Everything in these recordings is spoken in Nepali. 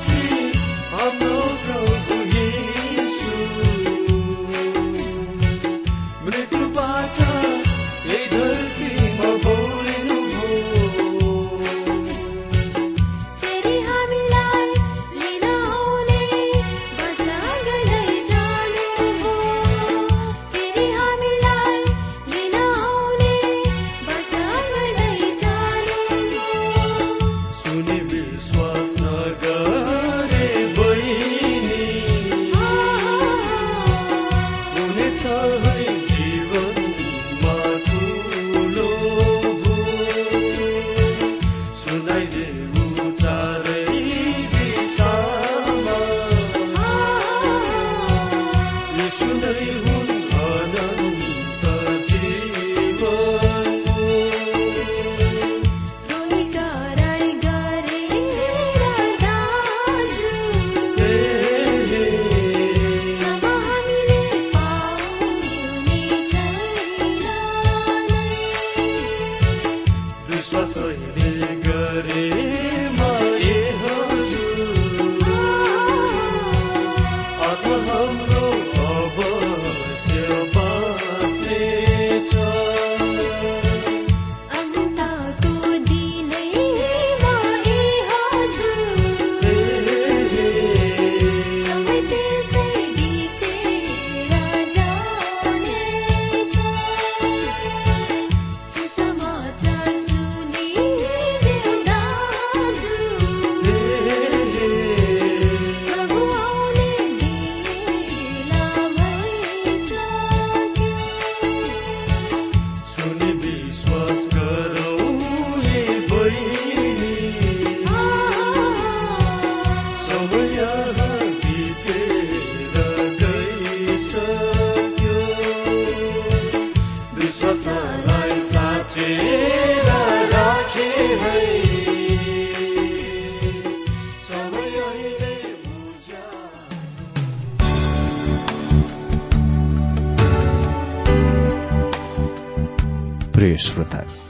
Chỉ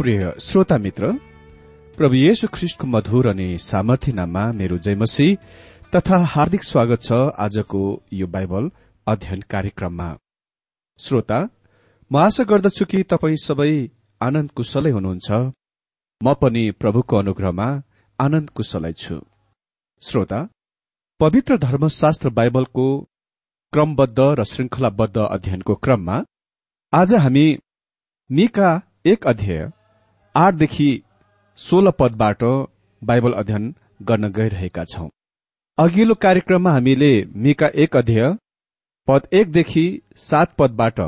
प्रिय श्रोता मित्र प्रभु येशु ख्रिष्टको मधुर अनि सामर्थ्य नाममा मेरो जयमसी तथा हार्दिक स्वागत छ आजको यो बाइबल अध्ययन कार्यक्रममा। श्रोता म आशा गर्दछु कि तपाईँ सबै आनन्द कुशलै हुनुहुन्छ। म पनि प्रभुको अनुग्रहमा आनन्द कुशलै छु। श्रोता पवित्र धर्मशास्त्र बाइबलको क्रमबद्ध र श्रृंखलाबद्ध अध्ययनको क्रममा आज हामी मिका एक अध्याय आठदेखि सोह्र पदबाट बाइबल अध्ययन गर्न गइरहेका छौं। अघिल्लो कार्यक्रममा हामीले मिका एक अध्यय पद एकदेखि सात पदबाट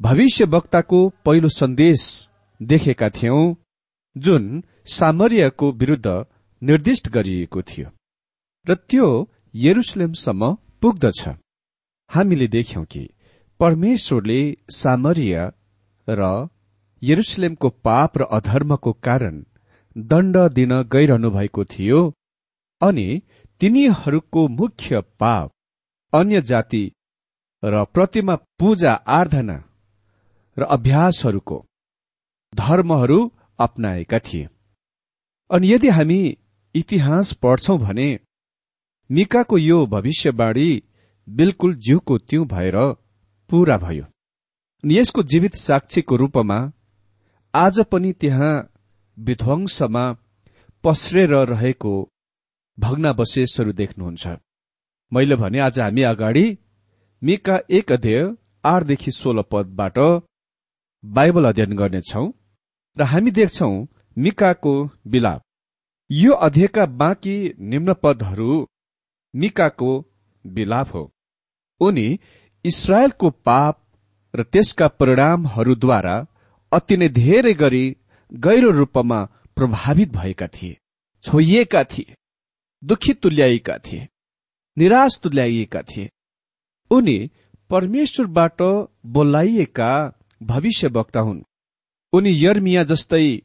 भविष्य वक्ताको पहिलो सन्देश देखेका थियौं जुन सामर्यको विरूद्ध निर्दिष्ट गरिएको थियो र त्यो यरुसलेमसम्म पुग्दछ। हामीले देख्यौं कि परमेश्वरले सामर्य र यरुसलेमको पाप र अधर्मको कारण दण्ड दिन गइरहनु भएको थियो अनि तिनीहरूको मुख्य पाप अन्य जाति र प्रतिमा पूजा आराधना र अभ्यासहरूको धर्महरू अप्नाएका थिए। अनि यदि हामी इतिहास पढ्छौं भने मिकाको यो भविष्यवाणी बिल्कुल जिउको त्यौं भएर पूरा भयो। यसको जीवित साक्षीको रूपमा आज पनि त्यहाँ विध्वंसमा पस्रेर रहेको भग्नावशेषहरू देख्नुहुन्छ। मैले भने आज हामी अगाडि मिका एक अध्यय आठदेखि सोह्र पदबाट बाइबल अध्ययन गर्नेछौ र हामी देख्छौ मिकाको विलाप। यो अध्ययका बाँकी निम्न पदहरू मिकाको विलाप हो। उनी इसरायलको पाप र त्यसका परिणामहरूद्वारा अति नै धेरै गरी गहिरो रूपमा प्रभावित भएका थिए छोइएका थिए दुखी तुल्याइएका थिए निराश तुल्याइएका थिए। उनी परमेश्वरबाट बोलाइएका भविष्यवक्ता हुन्। उनी यर्मिया जस्तै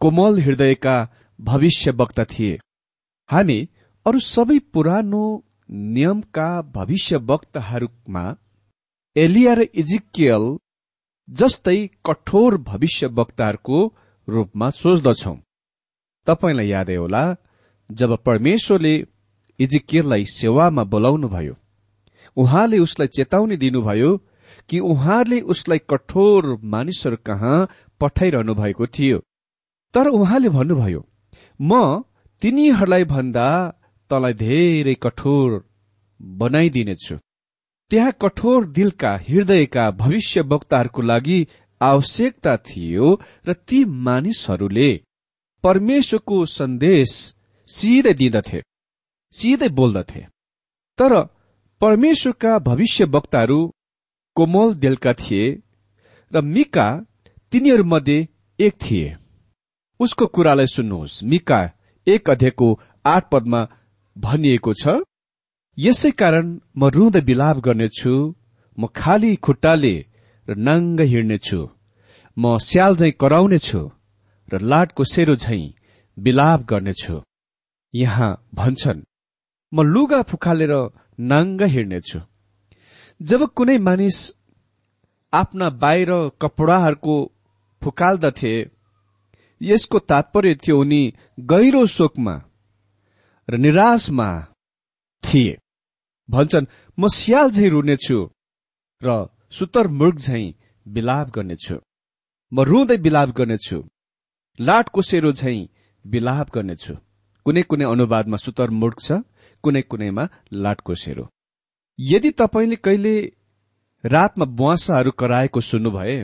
कोमल हृदयका भविष्यवक्ता थिए। हामी अरू सबै पुरानो नियमका भविष्यवक्ताहरूमा एलिया र इजिकियल जस्तै कठोर भविष्यवक्ताहरूको रूपमा सोच्दछौ। तपाईँलाई यादै होला जब परमेश्वरले इजिकियरलाई सेवामा बोलाउनुभयो उहाँले उसलाई चेतावनी दिनुभयो कि उहाँले उसलाई कठोर मानिसहरू कहाँ पठाइरहनु भएको थियो। तर उहाँले भन्नुभयो म तिनीहरूलाई भन्दा तँलाई धेरै कठोर बनाइदिनेछु। त्यहाँ कठोर दिलका हृदयका भविष्य वक्ताहरूको लागि आवश्यकता थियो र ती मानिसहरूले परमेश्वरको सन्देश सिधै दिँदथे सिधै बोल्दथे। तर परमेश्वरका भविष्य वक्ताहरू कोमल दिलका थिए र मिका तिनीहरूमध्ये एक थिए। उसको कुरालाई सुन्नुहोस्। मिका एक अध्ययको आठ पदमा भनिएको छ यसै कारण म रुँदै बिलाप गर्नेछु म खाली खुट्टाले र नाङ्ग हिँड्नेछु म स्याल झै कराउनेछु र लाटको सेरो झै बिलाप गर्नेछु। यहाँ भन्छन् म लुगा फुकालेर नाङ्ग हिँड्नेछु। जब कुनै मानिस आफ्ना बाहिर कपडाहरूको फुकाल्दथे यसको तात्पर्य थियो उनी गहिरो शोकमा र निराशमा थिए। भन्छन् म स्याल झै रुनेछु र सुतर मृग झै बिलाप गर्नेछु म रुँदै बिलाप गर्नेछु लाटको सेरो झै बिलाप गर्नेछु कुनै कुनै अनुवादमा सुतर मुर्ग छ कुनै कुनैमा लाटको सेरो यदि तपाईँले कहिले रातमा बुवासाहरू कराएको सुन्नुभए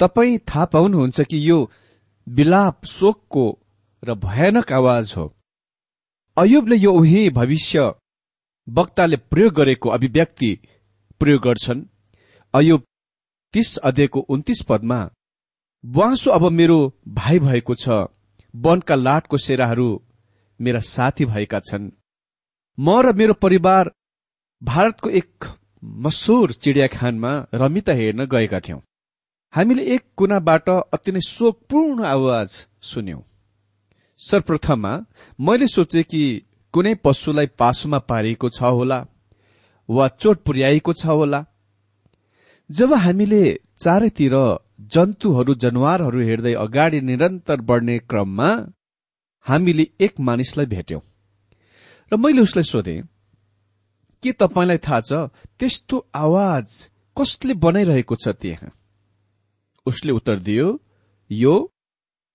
तपाईँ थाहा पाउनुहुन्छ कि यो विलाप शोकको र भयानक आवाज हो। अयुबले यो उही भविष्य वक्ताले प्रयोग गरेको अभिव्यक्ति प्रयोग गर्छन्। अयुब तीस अध्ययको उन्तिस पदमा बुवासो अब मेरो भाइ भएको छ वनका लाटको सेराहरू मेरा साथी भएका छन्। म र मेरो परिवार भारतको एक मसुर चिडियाखानमा रमिता हेर्न गएका थियौं। हामीले एक कुनाबाट अति नै शोकपूर्ण आवाज सुन्यौं। सर्वप्रथममा मैले सोचे कि कुनै पशुलाई पासुमा पारिएको छ होला वा चोट पुर्याएको छ होला? जब हामीले चारैतिर जन्तुहरू जनावरहरू हेर्दै अगाडि निरन्तर बढ्ने क्रममा हामीले एक मानिसलाई भेट्यौं। र मैले उसलाई सोधे के तपाईँलाई थाहा छ त्यस्तो आवाज कसले बनाइरहेको छ त्यहाँ? उसले उत्तर दियो यो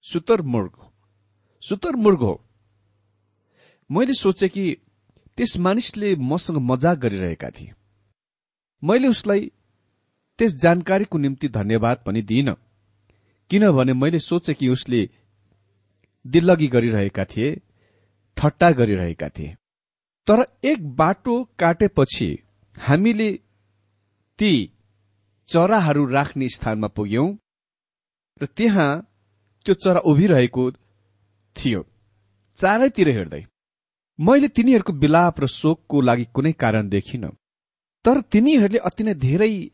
सुतरमुर्ग सुतरमुर्ग हो। मैले सोचे कि त्यस मानिसले मसँग मजाक गरिरहेका थिए। मैले उसलाई त्यस जानकारीको निम्ति धन्यवाद पनि दिइन किनभने मैले सोचे कि उसले दिल्लगी गरिरहेका थिए ठट्टा गरिरहेका थिए। तर एक बाटो काटेपछि हामीले ती चराहरू राख्ने स्थानमा पुग्यौं र त्यहाँ त्यो चरा उभिरहेको थियो चारैतिर हेर्दै मैले तिनीहरूको विलाप र शोकको लागि कुनै कारण देखिन। तर तिनीहरूले अति नै धेरै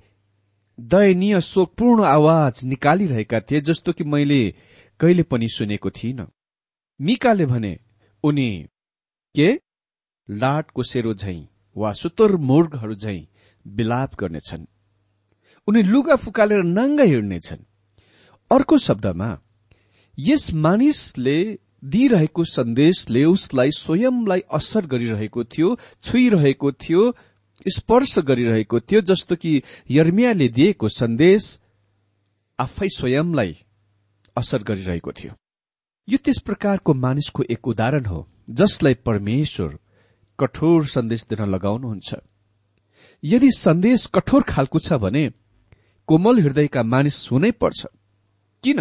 दयनीय शोकपूर्ण आवाज निकालिरहेका थिए जस्तो कि मैले कहिले पनि सुनेको थिइन। मिकाले भने उनी के? लाटको सेरो झैं वा सुतर मुर्गहरू झैं विलाप गर्नेछन्। उनी लुगा फुकालेर नाङ्गा हिँड्नेछन्। अर्को शब्दमा यस मानिसले दिइरहेको सन्देशले उसलाई स्वयंलाई असर गरिरहेको थियो छुइरहेको थियो स्पर्श गरिरहेको थियो जस्तो कि यर्मियाले दिएको सन्देश आफै स्वयंलाई असर गरिरहेको थियो। यो त्यस प्रकारको मानिसको एक उदाहरण हो जसलाई परमेश्वर कठोर सन्देश दिन लगाउनुहुन्छ। यदि सन्देश कठोर खालको छ भने कोमल हृदयका मानिस हुनै पर्छ। किन?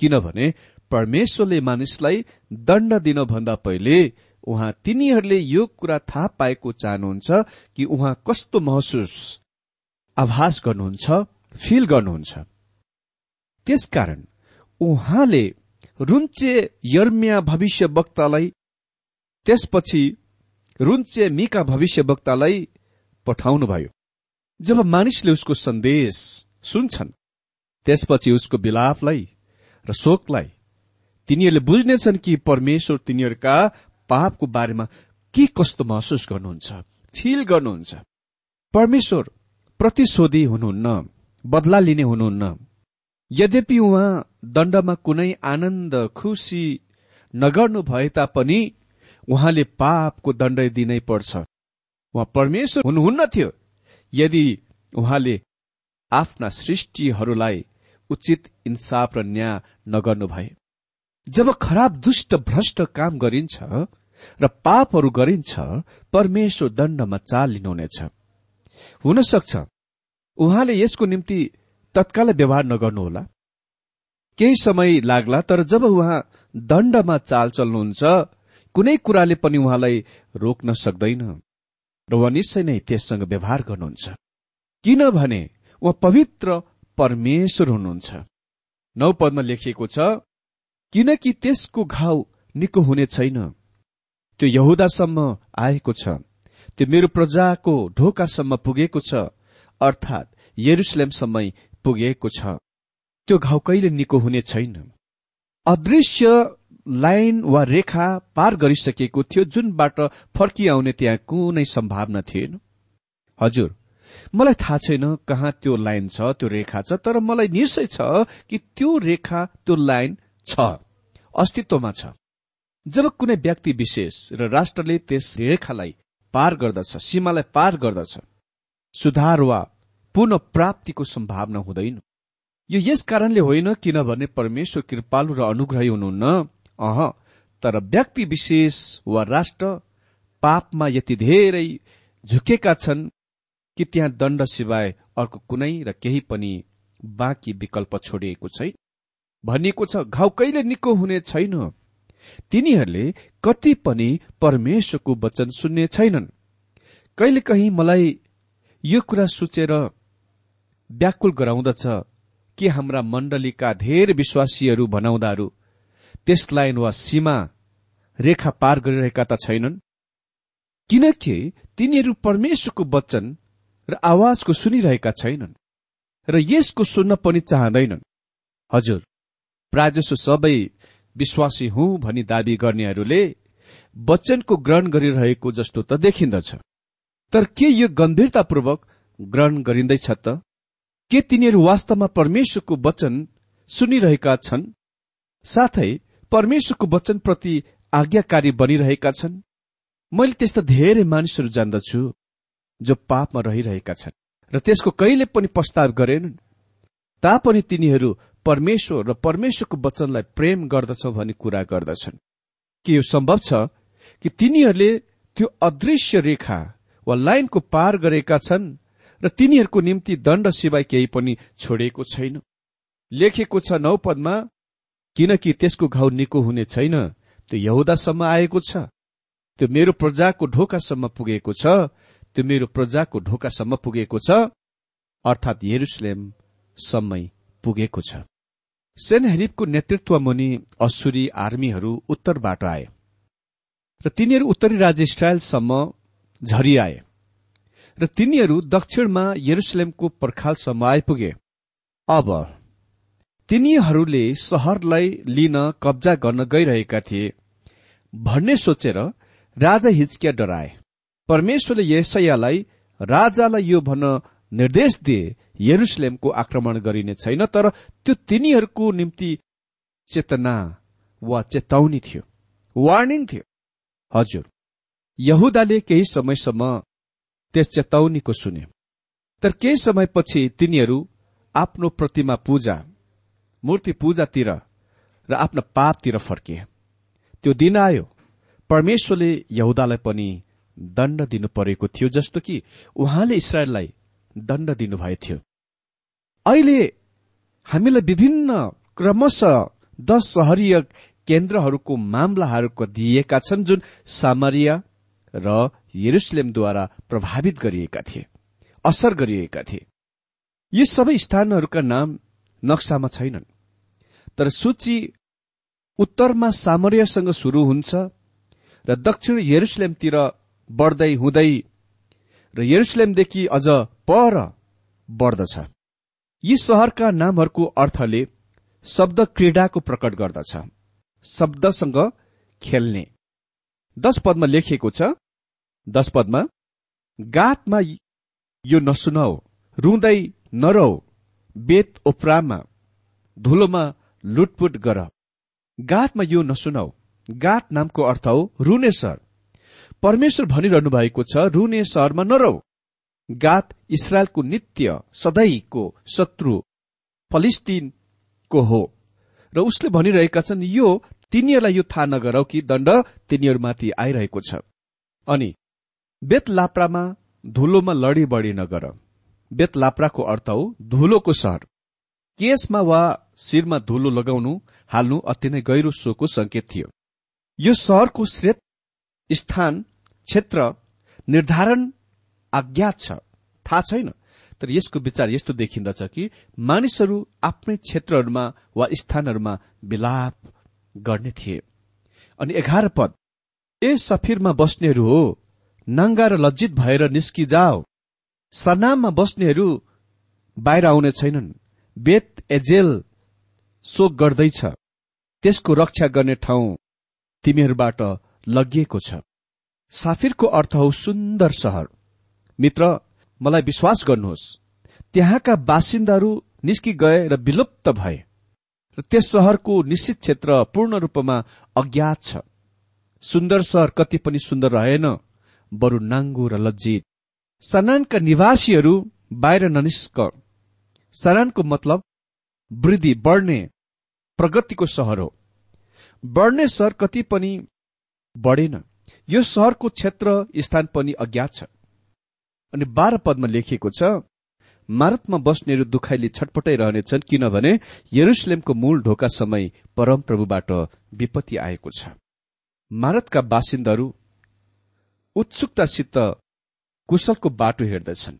किनभने परमेश्वरले मानिसलाई दण्ड दिनभन्दा पहिले उहाँ तिनीहरूले यो कुरा थाहा पाएको चाहनुहुन्छ कि उहाँ कस्तो महसुस आभास गर्नुहुन्छ फिल गर्नुहुन्छ। त्यसकारण उहाँले रुन्चे यर्मिया भविष्य वक्तालाई त्यसपछि रुन्चे मिका भविष्य वक्तालाई पठाउनुभयो। जब मानिसले उसको सन्देश सुन्छन् त्यसपछि उसको विलापलाई र शोकलाई तिनीहरूले बुझ्नेछन् कि परमेश्वर तिनीहरूका पापको बारेमा के कस्तो महसुस गर्नुहुन्छ फिल गर्नुहुन्छ? परमेश्वर प्रतिशोधी हुनुहुन्न बदला लिने हुनुहुन्न। यद्यपि उहाँ दण्डमा कुनै आनन्द खुसी नगर्नु भए तापनि उहाँले पापको दण्ड दिनै पर्छ। उहाँ परमेश्वर हुनुहुन्न थियो। यदि उहाँले आफ्ना सृष्टिहरूलाई उचित इन्साफ र न्याय नगर्नु भए। जब खराब दुष्ट भ्रष्ट काम गरिन्छ र पापहरू गरिन्छ परमेश्वर दण्डमा चाल लिनुहुनेछ। हुन सक्छ। उहाँले यसको निम्ति तत्काल व्यवहार नगर्नुहोला। केही समय लाग्ला तर जब उहाँ दण्डमा चाल चल्नुहुन्छ कुनै कुराले पनि उहाँलाई रोक्न सक्दैन र उहाँ निश्चय नै त्यससँग व्यवहार गर्नुहुन्छ। किनभने उहाँ पवित्र परमेश्वर हुनुहुन्छ। नौ पदमा लेखिएको छ किनकि त्यसको घाउ निको हुने छैन। त्यो यहुदासम्म आएको छ। त्यो मेरो प्रजाको ढोकासम्म पुगेको छ। अर्थात् यरुसलेमसम्म पुगेको छ। त्यो घाउ कहिले निको हुने छैन। अदृश्य लाइन वा रेखा पार गरिसकेको थियो जुनबाट फर्किआउने त्यहाँ कुनै सम्भावना थिएन। हजुर मलाई थाहा छैन कहाँ त्यो लाइन छ त्यो रेखा छ तर मलाई निश्चय छ कि त्यो रेखा त्यो लाइन छ अस्तित्वमा छ। जब कुनै व्यक्ति विशेष र राष्ट्रले त्यस रेखालाई पार गर्दछ सीमालाई पार गर्दछ सुधार वा पुनः प्राप्तिको सम्भावना हुँदैन। यो यस कारणले होइन किनभने परमेश्वर कृपालु र अनुग्रही हुनुहुन्न। अह तर व्यक्ति विशेष वा राष्ट्र पापमा यति धेरै झुकेका छन् कि त्यहाँ दण्ड सिवाय अर्को कुनै र केही पनि बाँकी विकल्प छोडिएको छैन। भनिएको छ घाउ कहिले निको हुने छैन। तिनीहरूले कति पनि परमेश्वरको वचन सुन्ने छैनन्। कहिलेकाहीँ मलाई यो कुरा सोचेर व्याकुल गराउँदछ कि हाम्रा मण्डलीका धेरै विश्वासीहरू भनाउँदाहरू त्यस लाइन वा सीमा रेखा पार गरिरहेका त छैनन्। किनकि तिनीहरू परमेश्वरको वचन र आवाजको सुनिरहेका छैनन् र यसको सुन्न पनि चाहँदैनन्। हजुर प्रायजसो सबै विश्वासी हुँ भनी दावी गर्नेहरूले वचनको ग्रहण गरिरहेको जस्तो त देखिन्दछ। तर के यो गम्भीरतापूर्वक ग्रहण गरिँदैछ त? के तिनीहरू वास्तवमा परमेश्वरको वचन सुनिरहेका छन्? साथै परमेश्वरको वचनप्रति आज्ञाकारी बनिरहेका छन्? मैले त्यस्ता धेरै मानिसहरू जान्दछु जो पापमा रहिरहेका छन् र त्यसको कहिले पनि प्रस्ताव गरेनन्। तापनि तिनीहरू परमेश्वर र परमेश्वरको वचनलाई प्रेम गर्दछौ भन्ने कुरा गर्दछन्। के यो सम्भव छ कि तिनीहरूले त्यो अदृश्य रेखा वा लाइनको पार गरेका छन् र तिनीहरूको निम्ति दण्ड सिवाय केही पनि छोडेको छैन? लेखेको छ नौ पदमा किनकि त्यसको घाउ निको हुने छैन त्यो यहुदासम्म आएको छ। त्यो मेरो प्रजाको ढोकासम्म पुगेको छ त्यो मेरो प्रजाको ढोकासम्म पुगेको छ अर्थात् सम्मै पुगेको छ। सेनहेरिपको नेतृत्व मुनि असुरी आर्मीहरू उत्तरबाट आए र तिनीहरू उत्तरी राज्य इस्रायलसम्म झरिआए र तिनीहरू दक्षिणमा यरुसलेमको पर्खालसम्म आइपुगे। अब तिनीहरूले सहरलाई लिन कब्जा गर्न गइरहेका थिए भन्ने सोचेर राजा हिचकिया डराए। परमेश्वरले यसैयालाई राजालाई यो भन्न निर्देश दिए यरुसलेमको आक्रमण गरिने छैन तर त्यो तिनीहरूको निम्ति चेतना वा चेतावनी थियो वार्निङ थियो। हजुर यहुदाले केही समयसम्म त्यस चेतावनीको सुने तर केही समयपछि तिनीहरू आफ्नो प्रतिमा पूजा मूर्ति पूजातिर र आफ्ना पापतिर फर्किए। त्यो दिन आयो। परमेश्वरले यहुदालाई पनि दण्ड दिनु परेको थियो जस्तो कि उहाँले इसरायललाई दण्ड दिनुभएको थियो। अहिले हामीलाई विभिन्न क्रमशः दश सहरीय केन्द्रहरूको मामलाहरूको दिइएका छन् जुन सामरिया र यरुसलेमद्वारा प्रभावित गरिएका थिए असर गरिएका थिए। यी सबै स्थानहरूका नाम नक्सामा छैनन् तर सूची उत्तरमा सामर्यसँग शुरू हुन्छ र दक्षिण यरुसलेमतिर बढ्दै हुँदै र यरुसलेमदेखि अझ पर बढ्दछ। यी सहरका नामहरूको अर्थले शब्द क्रीडाको प्रकट गर्दछ। शब्दसँग खेल्ने। दश पदमा लेखिएको छ दश पदमा गातमा यो नसुनाऊ रुँदै नरौ बेत ओप्रामा धुलोमा लुटपुट गर। गातमा यो नसुनाऊ गात नामको अर्थ हो रुने सहर परमेश्वर भनिरहनु भएको छ रुने सहरमा नरौ। गात इसरायलको नित्य सधैँको शत्रु फलिस्तिनको हो। र उसले भनिरहेका छन् यो तिनीहरूलाई यो थाहा नगरौ कि दण्ड तिनीहरूमाथि आइरहेको छ। अनि बेत लाप्रामा धुलोमा लडी बढी नगर। बेत लाप्राको अर्थ हो धुलोको सहर। केसमा वा शिरमा धुलो लगाउनु हाल्नु अति नै गहिरो सोको संकेत थियो। यो सहरको श्रेत स्थान क्षेत्र निर्धारण अज्ञात छ। थाहा छैन। तर यसको विचार यस्तो देखिन्दछ कि मानिसहरू आफ्नै क्षेत्रहरूमा वा स्थानहरूमा विलाप गर्ने थिए। अनि एघार पद ए सफिरमा बस्नेहरू हो नाङ्गा र लज्जित भएर निस्किजाओ सनाममा बस्नेहरू बाहिर आउने छैनन्। बेत एजेल शोक गर्दैछ। त्यसको रक्षा गर्ने ठाउँ तिमीहरूबाट लगिएको छ। साफिरको अर्थ हो सुन्दर सहर। मित्र मलाई विश्वास गर्नुहोस् त्यहाँका बासिन्दाहरू निस्कि गए र विलुप्त भए र त्यस सहरको निश्चित क्षेत्र पूर्ण रूपमा अज्ञात छ। सुन्दर सहर कति पनि सुन्दर रहेन बरु नाङ्गो र लज्जित। सनानका निवासीहरू बाहिर ननिस्क। सनानको मतलब वृद्धि बढ्ने प्रगतिको सहर हो। बढ्ने सहर कति पनि बढेन। यो सहरको क्षेत्र स्थान पनि अज्ञात छ। अनि बाह्र पदमा लेखिएको छ मारतमा बस्नेहरू दुखाइले छटपटाइरहनेछन् किनभने यरुसलेमको मूल ढोका समय परमप्रभुबाट विपत्ति आएको छ। मारतका बासिन्दाहरू उत्सुकतासित कुशलको बाटो हेर्दछन्।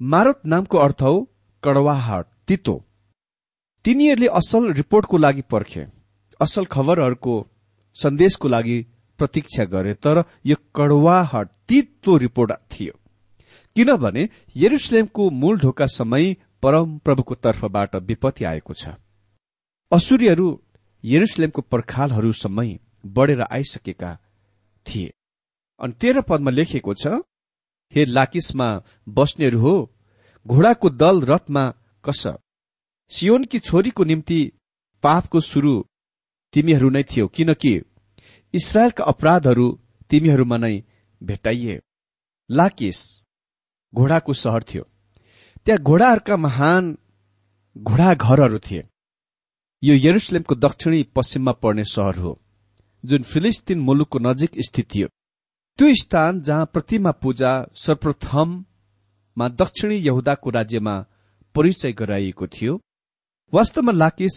मारत नामको अर्थ हो कड़वाहट तितो। तिनीहरूले असल रिपोर्टको लागि पर्खे असल खबरहरूको सन्देशको लागि प्रतीक्षा गरे तर यो कड़वाहट तितो रिपोर्ट थियो। किनभने यरुसलेमको मूल ढोका समय परम प्रभुको तर्फबाट विपत्ति आएको छ। असुरीहरू यरुसलेमको पर्खालहरूसम्मै बढेर आइसकेका थिए। अनि तेह्र पदमा लेखिएको छ हे लाकिसमा बस्नेहरू हो घोडाको दल रथमा कस। सियोनकी छोरीको निम्ति पापको सुरु तिमीहरू नै थियो किनकि इसरायलका अपराधहरू तिमीहरूमा नै भेटाइए लाकिस घोडाको सहर थियो। त्यहाँ घोडाहरूका महान घोडा घरहरू थिए। यो यरुसलेमको दक्षिणी पश्चिममा पर्ने सहर हो जुन फिलिस्तिन मुलुकको नजिक स्थित थियो। त्यो स्थान जहाँ प्रतिमा पूजा सर्वप्रथममा दक्षिणी यहुदाको राज्यमा परिचय गराइएको थियो। वास्तवमा लाकिस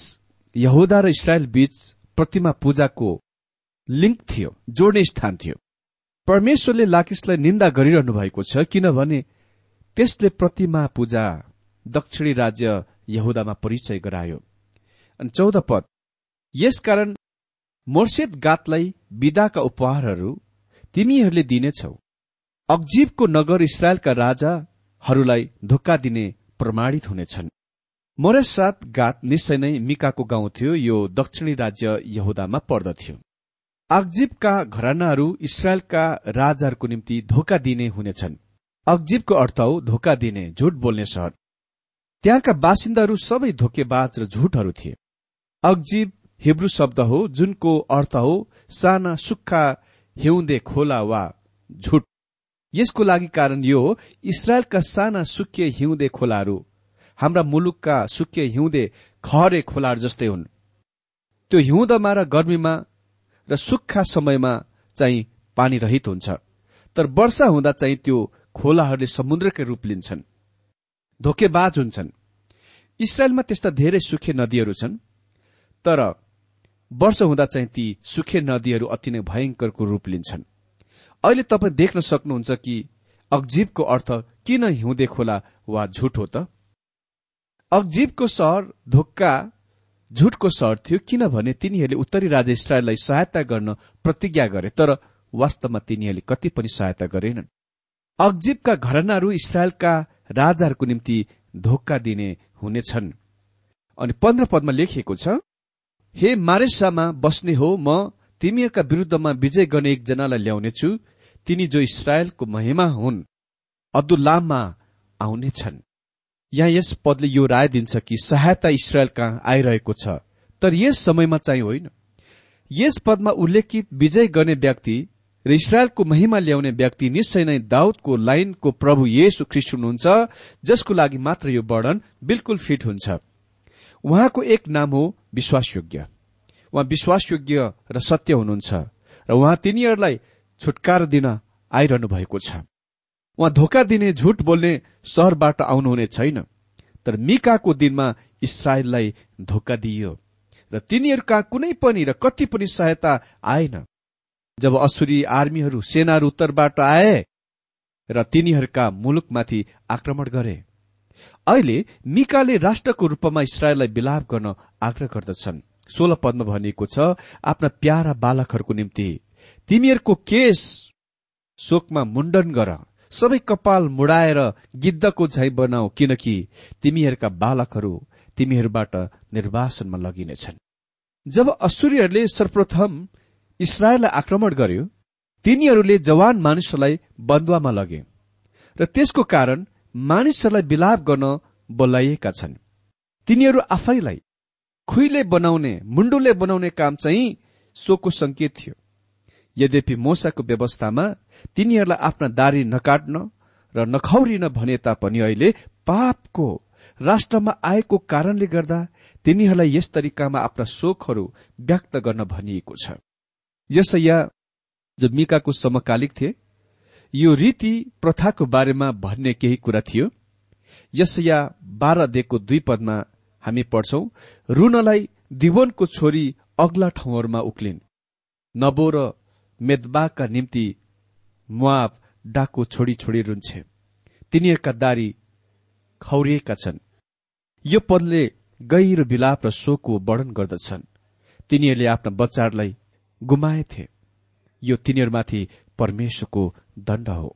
यहुदा र इसरायल बीच प्रतिमा पूजाको लिङ्क थियो जोड्ने स्थान थियो। परमेश्वरले लाकिसलाई निन्दा गरिरहनु भएको छ किनभने त्यसले प्रतिमा पूजा दक्षिणी राज्य यहुदामा परिचय गरायो। अनि चौध पद यसकारण मोर्सेद गातलाई विदाका उपहारहरू तिमीहरूले दिनेछौ। अक्जिबको नगर इसरायलका राजाहरूलाई धोका दिने प्रमाणित हुनेछन्। मोरेसात गात निश्चय नै मिकाको गाउँ थियो यो दक्षिणी राज्य यहुदामा पर्दथ्यो। अक्जिबका घरानाहरू इसरायलका राजाहरूको निम्ति धोका दिने हुनेछन्। अक्जिबको अर्थ हो धोका दिने झुट बोल्ने सहर। त्यहाँका बासिन्दाहरू सबै धोकेबाज र झुटहरू थिए। अक्जिब हिब्रू शब्द हो जुनको अर्थ हो साना सुक्खा हिउँदे खोला वा झुट। यसको लागि कारण यो इसरायलका साना सुक्के हिउँदे खोलाहरू हाम्रा मुलुकका सुक्के हिउँदे खहरे खोलाहरू जस्तै हुन्। त्यो हिउँदमा र गर्मीमा र सुक्खा समयमा चाहिँ पानी रहित हुन्छ। तर वर्षा हुँदा चाहिँ त्यो खोलाहरूले समुद्रकै रूप लिन्छन् धोकेबाज हुन्छन्। इसरायलमा त्यस्ता धेरै सुखे नदीहरू छन् तर वर्ष हुँदा चाहिँ ती सुखे नदीहरू अति नै भयंकरको रूप लिन्छन्। अहिले तपाईँ देख्न सक्नुहुन्छ कि अक्जिबको अर्थ किन हिउँदे खोला वा झुट हो त? अक्जिबको सहर धोक्का झुटको सहर थियो किनभने तिनीहरूले उत्तरी राजा इसरायललाई सहायता गर्न प्रतिज्ञा गरे तर वास्तवमा तिनीहरूले कति पनि सहायता गरेनन्। अक्जिबका घरनाहरू इसरायलका राजाहरूको निम्ति धोका दिने हुनेछन्। अनि पन्ध्र पदमा लेखिएको छ हे मारेसामा बस्ने हो म तिमीहरूका विरूद्धमा विजय गर्ने एकजनालाई ल्याउनेछु। तिनी जो इसरायलको महिमा हुन् अब्दुल्लाममा आउनेछन्। यहाँ यस पदले यो राय दिन्छ कि सहायता इसरायल कहाँ आइरहेको छ। तर यस समयमा चाहिँ होइन। यस पदमा उल्लेखित विजय गर्ने व्यक्ति र इसरायलको महिमा ल्याउने व्यक्ति निश्चय नै दाउदको लाइनको प्रभु येशु ख्रिस्ट हुनुहुन्छ जसको लागि मात्र यो वर्णन बिल्कुल फिट हुन्छ। उहाँको एक नाम हो विश्वासयोग्य। उहाँ विश्वासयोग्य र सत्य हुनुहुन्छ र उहाँ तिनीहरूलाई छुटकारा दिन आइरहनु भएको छ। उहाँ धोका दिने झुट बोल्ने सहरबाट आउनुहुने छैन। तर मिकाको दिनमा इसरायललाई धोका दिइयो। र तिनीहरूका कुनै पनि र कति पनि सहायता आएन। जब असुरी आर्मीहरू सेनाहरू उत्तरबाट आए र तिनीहरूका मुलुकमाथि आक्रमण गरे अहिले मिकाले राष्ट्रको रूपमा इसरायललाई विलाप गर्न आग्रह गर्दछन्। सोह्र पदमा भनिएको छ आफ्ना प्यारा बालकहरूको निम्ति तिमीहरूको केस शोकमा मुण्डन गर। सबै कपाल मुडाएर गिद्धको झै बनाऊ किनकि तिमीहरूका बालकहरू तिमीहरूबाट निर्वासनमा लगिनेछन्। जब असुरीहरूले सर्वप्रथम इसरायललाई आक्रमण गर्यो। तिनीहरूले जवान मानिसहरूलाई बन्दुवामा लगे र त्यसको कारण मानिसहरूलाई विलाप गर्न बोलाइएका छन्। तिनीहरू आफैलाई खुइले बनाउने मुण्डुले बनाउने काम चाहिँ सोको संकेत थियो। यद्यपि मोसाको व्यवस्थामा तिनीहरूलाई आफ्ना दारी नकाट्न र नखौरिन भने तापनि अहिले पापको राष्ट्रमा आएको कारणले गर्दा तिनीहरूलाई यस तरिकामा आफ्ना शोकहरू व्यक्त गर्न भनिएको छ। यसैया जो मिकाको समकालिक थिए यो रीति प्रथाको बारेमा भन्ने केही कुरा थियो। यसैया देखको दुई पदमा हामी पढ्छौं रुनलाई दिवनको छोरी अग्ला ठाउँहरूमा उक्लिन्। नबो र मेदबाका निम्ति मुआब डाको छोडी छोडी रुन्छे। तिनीहरूका दारी खौरिएका छन्। यो पदले गहिरो विलाप र शोकको वर्णन गर्दछन्। तिनीहरूले आफ्ना बच्चाहरूलाई गुमाएथे यो तिनीहरूमाथि परमेश्वरको दण्ड हो।